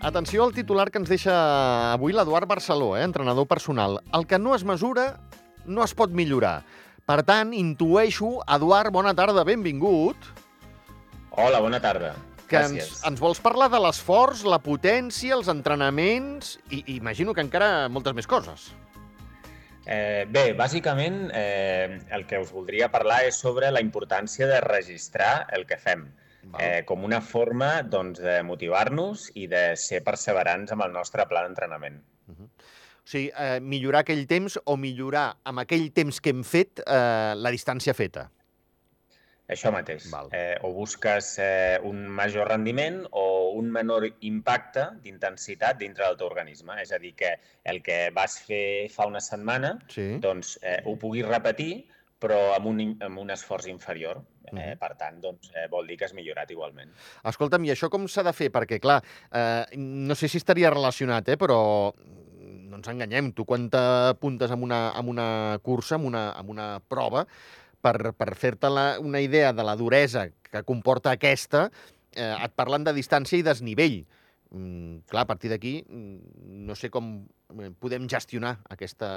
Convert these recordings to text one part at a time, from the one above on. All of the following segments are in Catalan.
Atenció al titular que ens deixa avui l'Eduard Barceló, eh, entrenador personal. El que no es mesura no es pot millorar. Per tant, intueixo, Eduard, bona tarda, benvingut, Hola, bona tarda. que ens, Gràcies. ens vols parlar de l'esforç, la potència, els entrenaments i, i imagino que encara moltes més coses. Eh, bé, bàsicament eh, el que us voldria parlar és sobre la importància de registrar el que fem, Val? eh, com una forma doncs, de motivar-nos i de ser perseverants amb el nostre pla d'entrenament. O sigui, eh, millorar aquell temps o millorar amb aquell temps que hem fet eh, la distància feta. Això mateix. Val. Eh, o busques eh, un major rendiment o un menor impacte d'intensitat dintre del teu organisme. És a dir, que el que vas fer fa una setmana Sí. doncs, eh, ho puguis repetir, però amb un, amb un esforç inferior. Eh, Mhm. Per tant, doncs, eh, vol dir que has millorat igualment. Escolta'm, i això com s'ha de fer? Perquè, clar, eh, no sé si estaria relacionat, eh, però no ens enganyem. Tu quan t'apuntes amb una, amb una cursa, amb una, amb una prova, per, per fer-te una idea de la duresa que comporta aquesta, eh, et parlen de distància i desnivell. Mm, clar, a partir d'aquí mm, no sé com podem gestionar aquesta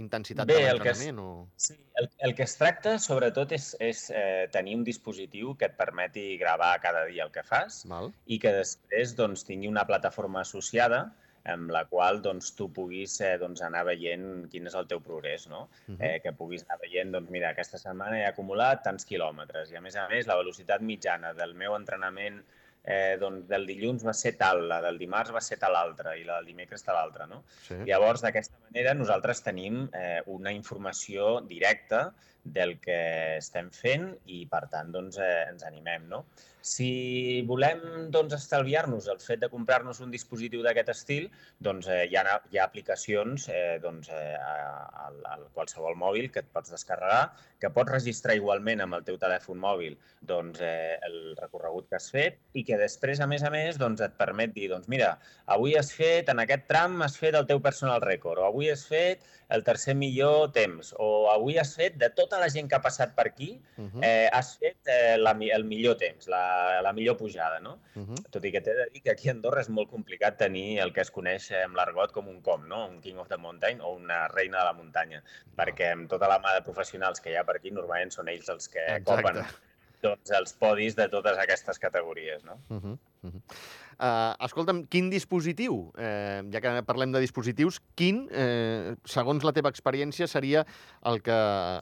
intensitat Bé, de l'entrenament. O... Sí, el, el que es tracta, sobretot, és, és eh, tenir un dispositiu que et permeti gravar cada dia el que fas Val? i que després doncs, tingui una plataforma associada amb la qual doncs, tu puguis eh, doncs, anar veient quin és el teu progrés, no? Uh -huh. eh, que puguis anar veient, doncs mira, aquesta setmana he acumulat tants quilòmetres i a més a més la velocitat mitjana del meu entrenament eh, doncs, del dilluns va ser tal, la del dimarts va ser tal altra i la del dimecres tal altra, no? sí. Llavors, d'aquesta manera, nosaltres tenim eh, una informació directa del que estem fent i, per tant, doncs, eh, ens animem, no? Si volem doncs, estalviar-nos el fet de comprar-nos un dispositiu d'aquest estil, doncs eh, hi, ha, hi ha aplicacions eh, doncs, eh, a, a, a qualsevol mòbil que et pots descarregar, que pots registrar igualment amb el teu telèfon mòbil doncs, eh, el recorregut que has fet i que després, a més a més, doncs, et permet dir, doncs mira, avui has fet, en aquest tram, has fet el teu personal record, o avui has fet el tercer millor temps, o avui has fet, de tota la gent que ha passat per aquí, Uh -huh. eh, has fet eh, la, el millor temps, la, la millor pujada, no? Uh -huh. Tot i que t'he de dir que aquí a Andorra és molt complicat tenir el que es coneix eh, amb l'argot com un com, no? Un King of the Mountain o una reina de la muntanya, perquè amb tota la mà de professionals que hi ha per aquí, normalment són ells els que Exacte. copen doncs, els podis de totes aquestes categories, no? Uh -huh. Uh -huh. Uh, escolta'm, quin dispositiu, eh, ja que parlem de dispositius, quin, eh, segons la teva experiència, seria el que,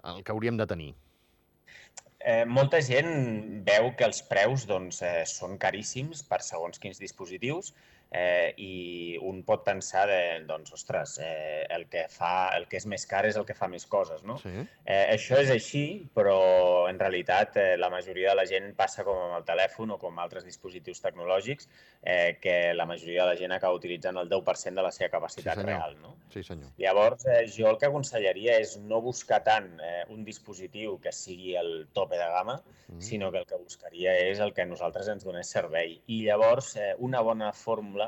el que hauríem de tenir? Eh, molta gent veu que els preus doncs, eh, són caríssims per segons quins dispositius eh, i un pot pensar de, doncs, ostres, eh, el, que fa, el que és més car és el que fa més coses, no? Sí. Eh, això és així, però en realitat eh, la majoria de la gent passa com amb el telèfon o com altres dispositius tecnològics eh, que la majoria de la gent acaba utilitzant el 10% de la seva capacitat senyor. real, no? Sí, senyor. Llavors, eh, jo el que aconsellaria és no buscar tant eh, un dispositiu que sigui el tope de gamma, Mm. sinó que el que buscaria és el que nosaltres ens donés servei. I llavors, eh, una bona fórmula,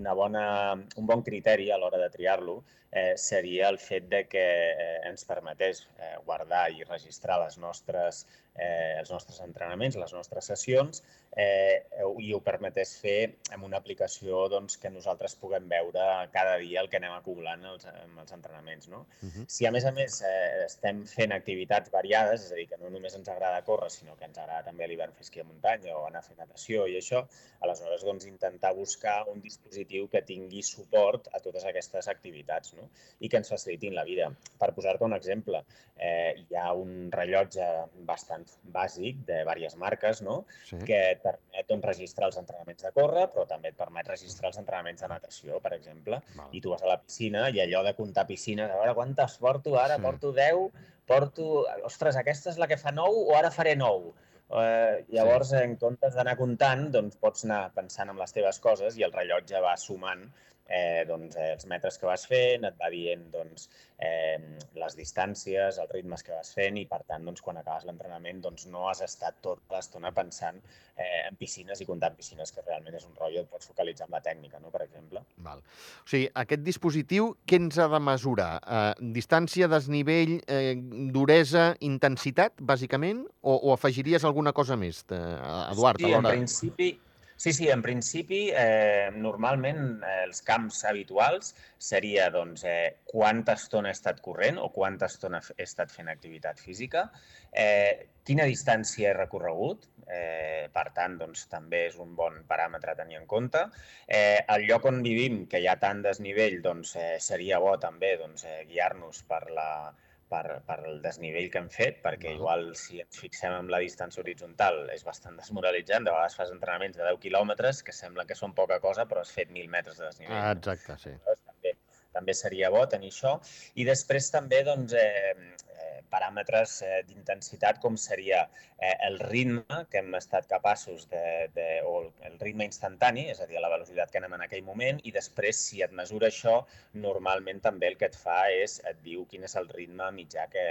una bona, un bon criteri a l'hora de triar-lo eh, seria el fet de que eh, ens permetés eh, guardar i registrar les nostres, eh, els nostres entrenaments, les nostres sessions, eh, i ho permetés fer amb una aplicació doncs, que nosaltres puguem veure cada dia el que anem acumulant els, amb els entrenaments. No? Uh -huh. Si a més a més eh, estem fent activitats variades, és a dir, que no només ens agrada córrer, sinó que ens agrada també a l'hivern fer esquí a muntanya o anar a fer natació i això, aleshores doncs, intentar buscar un dispositiu que tingui suport a totes aquestes activitats no? I que ens facilitin la vida. Per posar-te un exemple, eh, hi ha un rellotge bastant bàsic de diverses marques no? Sí. que et permet doncs, registrar els entrenaments de córrer, però també et permet registrar els entrenaments de natació, per exemple, Val. i tu vas a la piscina i allò de comptar piscines, a veure quantes porto ara, Sí. porto 10, porto... Ostres, aquesta és la que fa 9 o ara faré 9? Uh, llavors, sí. en comptes d'anar comptant, doncs pots anar pensant en les teves coses i el rellotge va sumant eh, doncs, eh, els metres que vas fent, et va dient doncs, eh, les distàncies, els ritmes que vas fent i, per tant, doncs, quan acabes l'entrenament doncs, no has estat tota l'estona pensant eh, en piscines i comptant piscines, que realment és un rotllo, et pots focalitzar en la tècnica, no? per exemple. Val. O sigui, aquest dispositiu, què ens ha de mesurar? Eh, distància, desnivell, eh, duresa, intensitat, bàsicament? O, o afegiries alguna cosa més, eh, Eduard, sí, en principi, Sí, sí, en principi, eh, normalment eh, els camps habituals seria doncs, eh, quanta estona he estat corrent o quanta estona he estat fent activitat física, eh, quina distància he recorregut, eh, per tant, doncs, també és un bon paràmetre a tenir en compte. Eh, el lloc on vivim, que hi ha tant desnivell, doncs, eh, seria bo també doncs, eh, guiar-nos per la, per, per el desnivell que hem fet, perquè Val. igual si ens fixem en la distància horitzontal és bastant desmoralitzant. De vegades fas entrenaments de 10 quilòmetres que sembla que són poca cosa, però has fet 1.000 metres de desnivell. Ah, exacte, sí. També, també seria bo tenir això. I després també doncs, eh, paràmetres eh, d'intensitat com seria eh, el ritme que hem estat capaços de, de, o el ritme instantani, és a dir, la velocitat que anem en aquell moment, i després, si et mesura això, normalment també el que et fa és, et diu quin és el ritme mitjà que,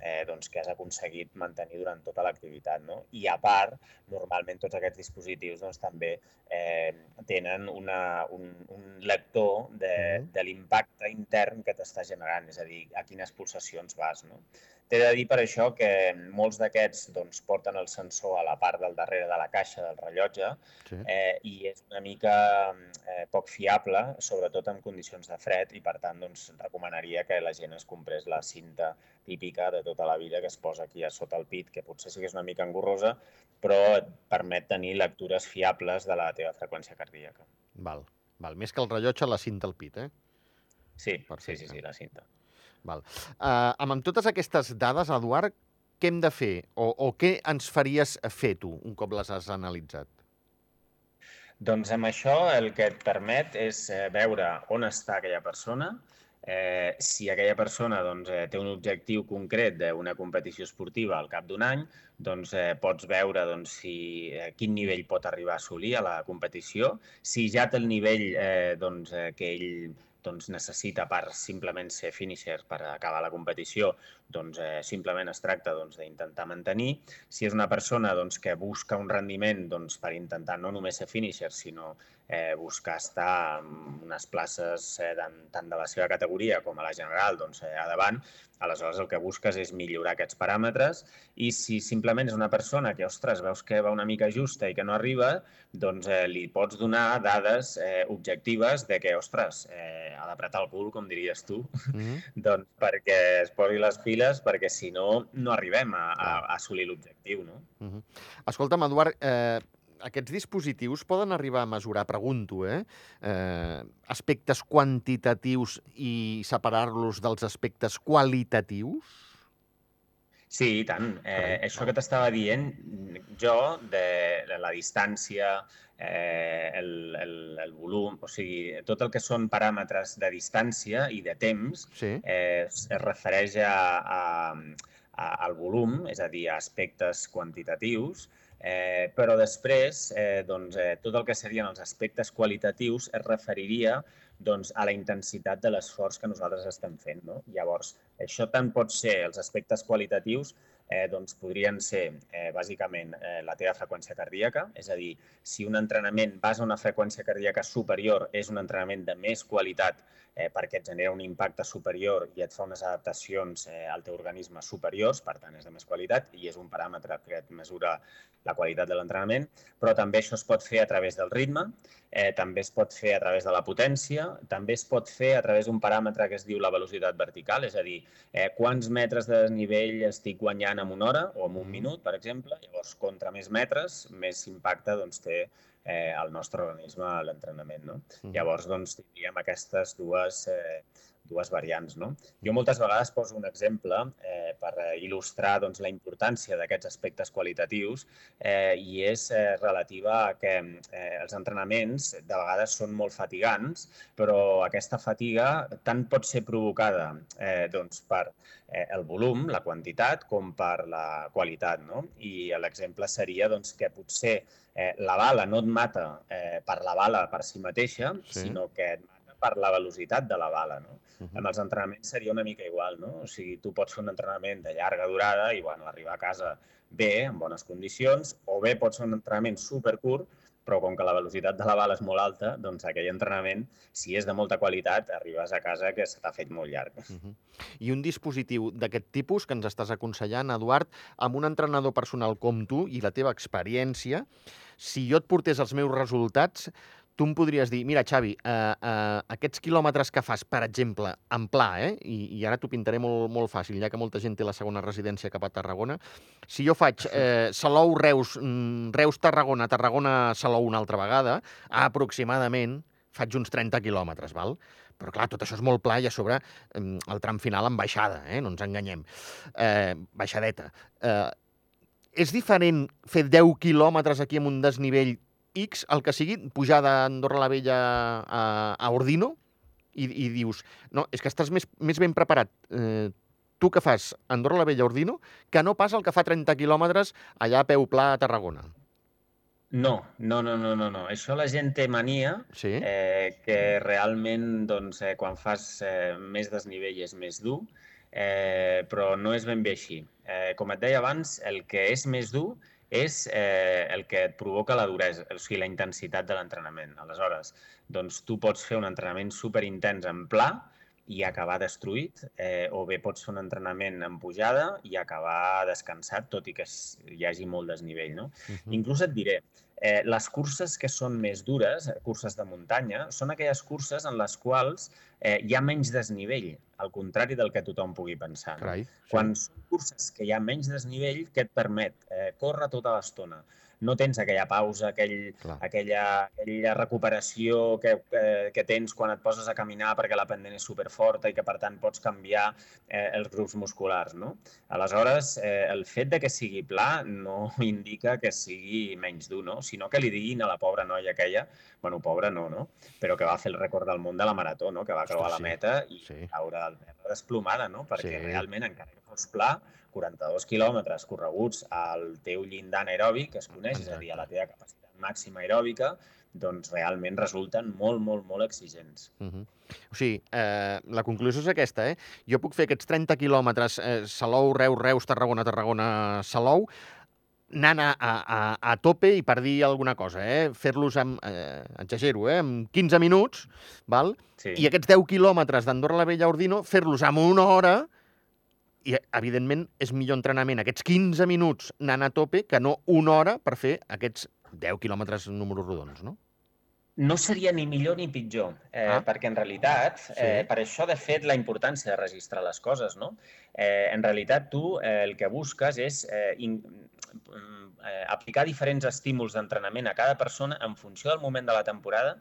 eh, doncs, que has aconseguit mantenir durant tota l'activitat. No? I a part, normalment tots aquests dispositius doncs, també eh, tenen una, un, un lector de, de l'impacte intern que t'està generant, és a dir, a quines pulsacions vas. No? T'he de dir per això que molts d'aquests doncs, porten el sensor a la part del darrere de la caixa del rellotge sí. eh, i és una mica eh, poc fiable, sobretot en condicions de fred, i per tant doncs, recomanaria que la gent es comprés la cinta típica de tota la vida que es posa aquí a sota el pit, que potser sí que és una mica engorrosa, però et permet tenir lectures fiables de la teva freqüència cardíaca. Val, val. Més que el rellotge, la cinta al pit, eh? Sí, sí, sí, sí, la cinta. Val. Uh, amb totes aquestes dades, Eduard, què hem de fer? O, o què ens faries fer tu, un cop les has analitzat? Doncs amb això el que et permet és eh, veure on està aquella persona, eh, si aquella persona doncs, eh, té un objectiu concret d'una competició esportiva al cap d'un any, doncs eh, pots veure doncs, si, eh, quin nivell pot arribar a assolir a la competició. Si ja té el nivell eh, doncs, eh, que ell doncs, necessita per simplement ser finisher per acabar la competició, doncs eh, simplement es tracta doncs, d'intentar doncs, mantenir. Si és una persona doncs, que busca un rendiment doncs, per intentar no només ser finisher, sinó eh, buscar estar en unes places eh, tant de la seva categoria com a la general doncs, eh, a davant, aleshores el que busques és millorar aquests paràmetres i si simplement és una persona que, ostres, veus que va una mica justa i que no arriba, doncs eh, li pots donar dades eh, objectives de que, ostres, eh, ha d'apretar el cul, com diries tu, mm -hmm. doncs perquè es posi les piles, perquè si no, no arribem a, a, a assolir l'objectiu, no? Mm -hmm. Escolta'm, Eduard, eh, aquests dispositius poden arribar a mesurar, pregunto, eh, eh aspectes quantitatius i separar-los dels aspectes qualitatius? Sí, i tant. Eh, això que t'estava dient, jo, de, de la distància, eh, el, el, el volum, o sigui, tot el que són paràmetres de distància i de temps sí. eh, es, es refereix a, a, a, al volum, és a dir, a aspectes quantitatius, Eh, però després, eh, doncs, eh, tot el que serien els aspectes qualitatius es referiria doncs, a la intensitat de l'esforç que nosaltres estem fent. No? Llavors, això tant pot ser els aspectes qualitatius eh, doncs podrien ser eh, bàsicament eh, la teva freqüència cardíaca, és a dir, si un entrenament basa una freqüència cardíaca superior és un entrenament de més qualitat eh, perquè et genera un impacte superior i et fa unes adaptacions eh, al teu organisme superiors, per tant és de més qualitat i és un paràmetre que et mesura la qualitat de l'entrenament, però també això es pot fer a través del ritme, eh, també es pot fer a través de la potència, també es pot fer a través d'un paràmetre que es diu la velocitat vertical, és a dir, eh, quants metres de desnivell estic guanyant en una hora o en un minut, per exemple. Llavors, contra més metres, més impacte doncs, té eh, el nostre organisme a l'entrenament. No? Mm. Llavors, doncs, tindríem aquestes dues, eh, dues variants. No? Jo moltes vegades poso un exemple eh, per il·lustrar doncs, la importància d'aquests aspectes qualitatius eh, i és eh, relativa a que eh, els entrenaments de vegades són molt fatigants, però aquesta fatiga tant pot ser provocada eh, doncs, per eh, el volum, la quantitat, com per la qualitat. No? I l'exemple seria doncs, que potser eh, la bala no et mata eh, per la bala per si mateixa, sí. sinó que et mata per la velocitat de la bala. No? Uh -huh. Amb els entrenaments seria una mica igual. No? O sigui, tu pots fer un entrenament de llarga durada i bueno, arribar a casa bé, en bones condicions, o bé pots fer un entrenament supercurt, però com que la velocitat de la bala és molt alta, doncs aquell entrenament, si és de molta qualitat, arribes a casa que se t'ha fet molt llarg. Uh -huh. I un dispositiu d'aquest tipus que ens estàs aconsellant, Eduard, amb un entrenador personal com tu i la teva experiència, si jo et portés els meus resultats, tu em podries dir, mira, Xavi, eh, eh, aquests quilòmetres que fas, per exemple, en pla, eh, i, i ara t'ho pintaré molt, molt fàcil, ja que molta gent té la segona residència cap a Tarragona, si jo faig eh, Salou-Reus, mm, Reus-Tarragona, Tarragona-Salou una altra vegada, aproximadament faig uns 30 quilòmetres, val? Però, clar, tot això és molt pla i a sobre el tram final en baixada, eh? no ens enganyem. Eh, baixadeta. Eh, és diferent fer 10 quilòmetres aquí amb un desnivell X, el que sigui, pujar d'Andorra la Vella a, a Ordino, i, i dius, no, és que estàs més, més ben preparat eh, tu que fas Andorra la Vella a Ordino que no pas el que fa 30 quilòmetres allà a peu pla a Tarragona. No, no, no, no, no, no. Això la gent té mania, sí? eh, que realment doncs, eh, quan fas eh, més desnivell és més dur, eh, però no és ben bé així. Eh, com et deia abans, el que és més dur és eh, el que et provoca la duresa, o sigui, la intensitat de l'entrenament. Aleshores, doncs tu pots fer un entrenament superintens en pla i acabar destruït, eh, o bé pots fer un entrenament en pujada i acabar descansat, tot i que hi hagi molt desnivell. No? Uh -huh. Inclús et diré, eh, les curses que són més dures, curses de muntanya, són aquelles curses en les quals eh, hi ha menys desnivell, al contrari del que tothom pugui pensar. No? Carai, sí. Quan són curses que hi ha menys desnivell, què et permet? Eh, córrer tota l'estona no tens aquella pausa, aquell, aquella, aquella recuperació que, que, que tens quan et poses a caminar perquè la pendent és superforta i que, per tant, pots canviar eh, els grups musculars. No? Aleshores, eh, el fet de que sigui pla no indica que sigui menys dur, no? sinó que li diguin a la pobra noia aquella, bueno, pobra no, no? però que va fer el rècord del món de la marató, no? que va creuar Ostres, la meta i sí. caure al terra desplomada, no? perquè sí. realment, encara que fos pla, 42 quilòmetres correguts al teu llindar aeròbic, que es coneix, Exacte. és a dir, a la teva capacitat màxima aeròbica, doncs realment resulten molt, molt, molt exigents. Uh -huh. O sigui, eh, la conclusió és aquesta, eh? Jo puc fer aquests 30 quilòmetres eh, Salou, Reus, Reus, Tarragona, Tarragona, Salou, anant a, a, a tope i per dir alguna cosa, eh? fer-los amb, eh, exagero, eh? amb 15 minuts, val? Sí. i aquests 10 quilòmetres d'Andorra la Vella a Ordino, fer-los amb una hora, i, evidentment, és millor entrenament aquests 15 minuts anant a tope que no una hora per fer aquests 10 quilòmetres números rodons, no? No seria ni millor ni pitjor, eh, ah. perquè en realitat, sí. eh, per això de fet la importància de registrar les coses, no? Eh, en realitat tu eh, el que busques és eh, in, eh, aplicar diferents estímuls d'entrenament a cada persona en funció del moment de la temporada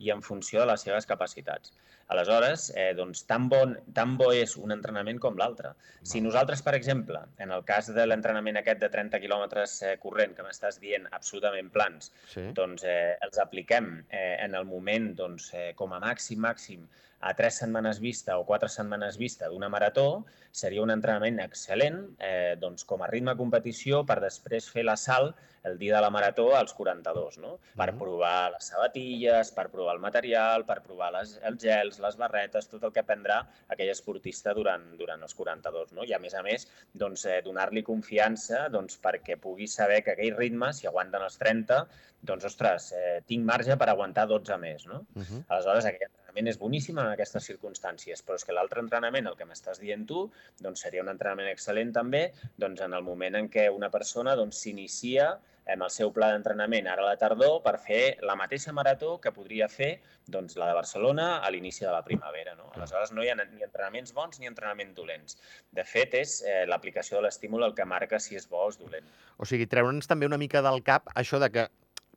i en funció de les seves capacitats. Aleshores, eh, doncs, tan, bon, tan bo és un entrenament com l'altre. Si nosaltres, per exemple, en el cas de l'entrenament aquest de 30 quilòmetres eh, corrent, que m'estàs dient absolutament plans, sí. doncs eh, els apliquem eh, en el moment, doncs, eh, com a màxim, màxim, a tres setmanes vista o quatre setmanes vista d'una marató, seria un entrenament excel·lent eh, doncs, com a ritme competició per després fer la salt el dia de la marató als 42, no? per provar les sabatilles, per provar el material, per provar les, els gels, les barretes, tot el que prendrà aquell esportista durant, durant els 42. No? I a més a més, doncs, eh, donar-li confiança doncs, perquè pugui saber que aquell ritme, si aguanten els 30, doncs, ostres, eh, tinc marge per aguantar 12 més. No? Uh -huh. Aleshores, aquell entrenament és boníssim en aquestes circumstàncies, però és que l'altre entrenament, el que m'estàs dient tu, doncs seria un entrenament excel·lent també doncs en el moment en què una persona doncs, s'inicia doncs, amb el seu pla d'entrenament ara a la tardor per fer la mateixa marató que podria fer doncs, la de Barcelona a l'inici de la primavera. No? Aleshores, no hi ha ni entrenaments bons ni entrenaments dolents. De fet, és eh, l'aplicació de l'estímul el que marca si és bo o és dolent. O sigui, treure'ns també una mica del cap això de que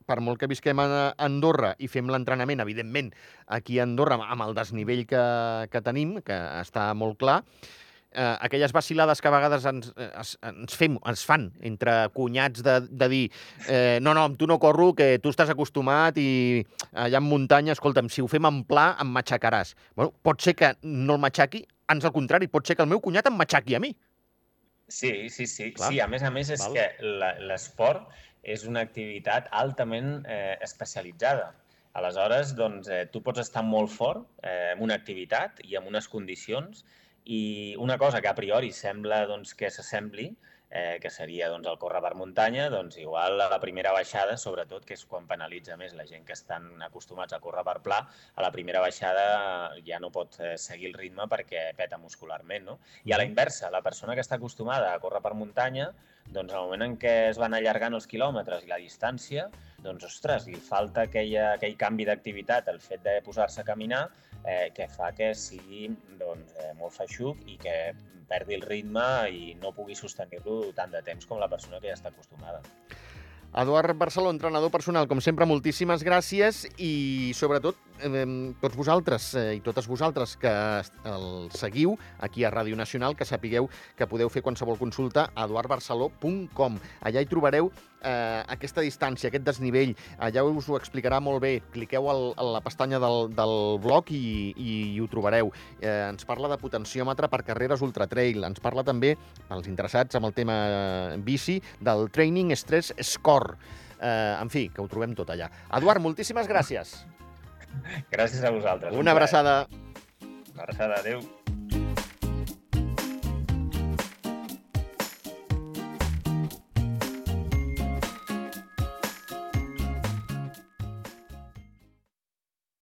per molt que visquem a Andorra i fem l'entrenament, evidentment, aquí a Andorra, amb el desnivell que, que tenim, que està molt clar, eh, aquelles vacilades que a vegades ens, ens, ens, fem, ens fan entre cunyats de, de dir eh, no, no, amb tu no corro, que tu estàs acostumat i allà en muntanya, escolta'm, si ho fem en pla, em matxacaràs. Bueno, pot ser que no el matxaqui, ans al contrari, pot ser que el meu cunyat em matxaqui a mi. Sí, sí, sí. Clar. Sí, a més a més és Val. que l'esport és una activitat altament eh, especialitzada. Aleshores, doncs, eh, tu pots estar molt fort eh, en una activitat i en unes condicions i una cosa que a priori sembla doncs, que s'assembli que seria doncs, el córrer per muntanya, doncs igual a la primera baixada, sobretot, que és quan penalitza més la gent que estan acostumats a córrer per pla, a la primera baixada ja no pot eh, seguir el ritme perquè peta muscularment. No? I a la inversa, la persona que està acostumada a córrer per muntanya, doncs al moment en què es van allargant els quilòmetres i la distància, doncs, ostres, li falta aquella, aquell canvi d'activitat, el fet de posar-se a caminar, eh, que fa que sigui doncs, eh, molt feixuc i que perdi el ritme i no pugui sostenir-lo tant de temps com la persona que ja està acostumada. Eduard Barceló, entrenador personal, com sempre, moltíssimes gràcies i, sobretot, eh, tots vosaltres eh, i totes vosaltres que el seguiu aquí a Ràdio Nacional, que sapigueu que podeu fer qualsevol consulta a eduardbarceló.com. Allà hi trobareu eh, aquesta distància, aquest desnivell. Allà us ho explicarà molt bé. Cliqueu al, a la pestanya del, del blog i, i, i ho trobareu. Eh, ens parla de potenciòmetre per carreres ultratrail. Ens parla també, als interessats amb el tema bici, del Training Stress Score Cor. Eh, en fi, que ho trobem tot allà. Eduard, moltíssimes gràcies. Gràcies a vosaltres. Una abraçada. Una abraçada, adeu.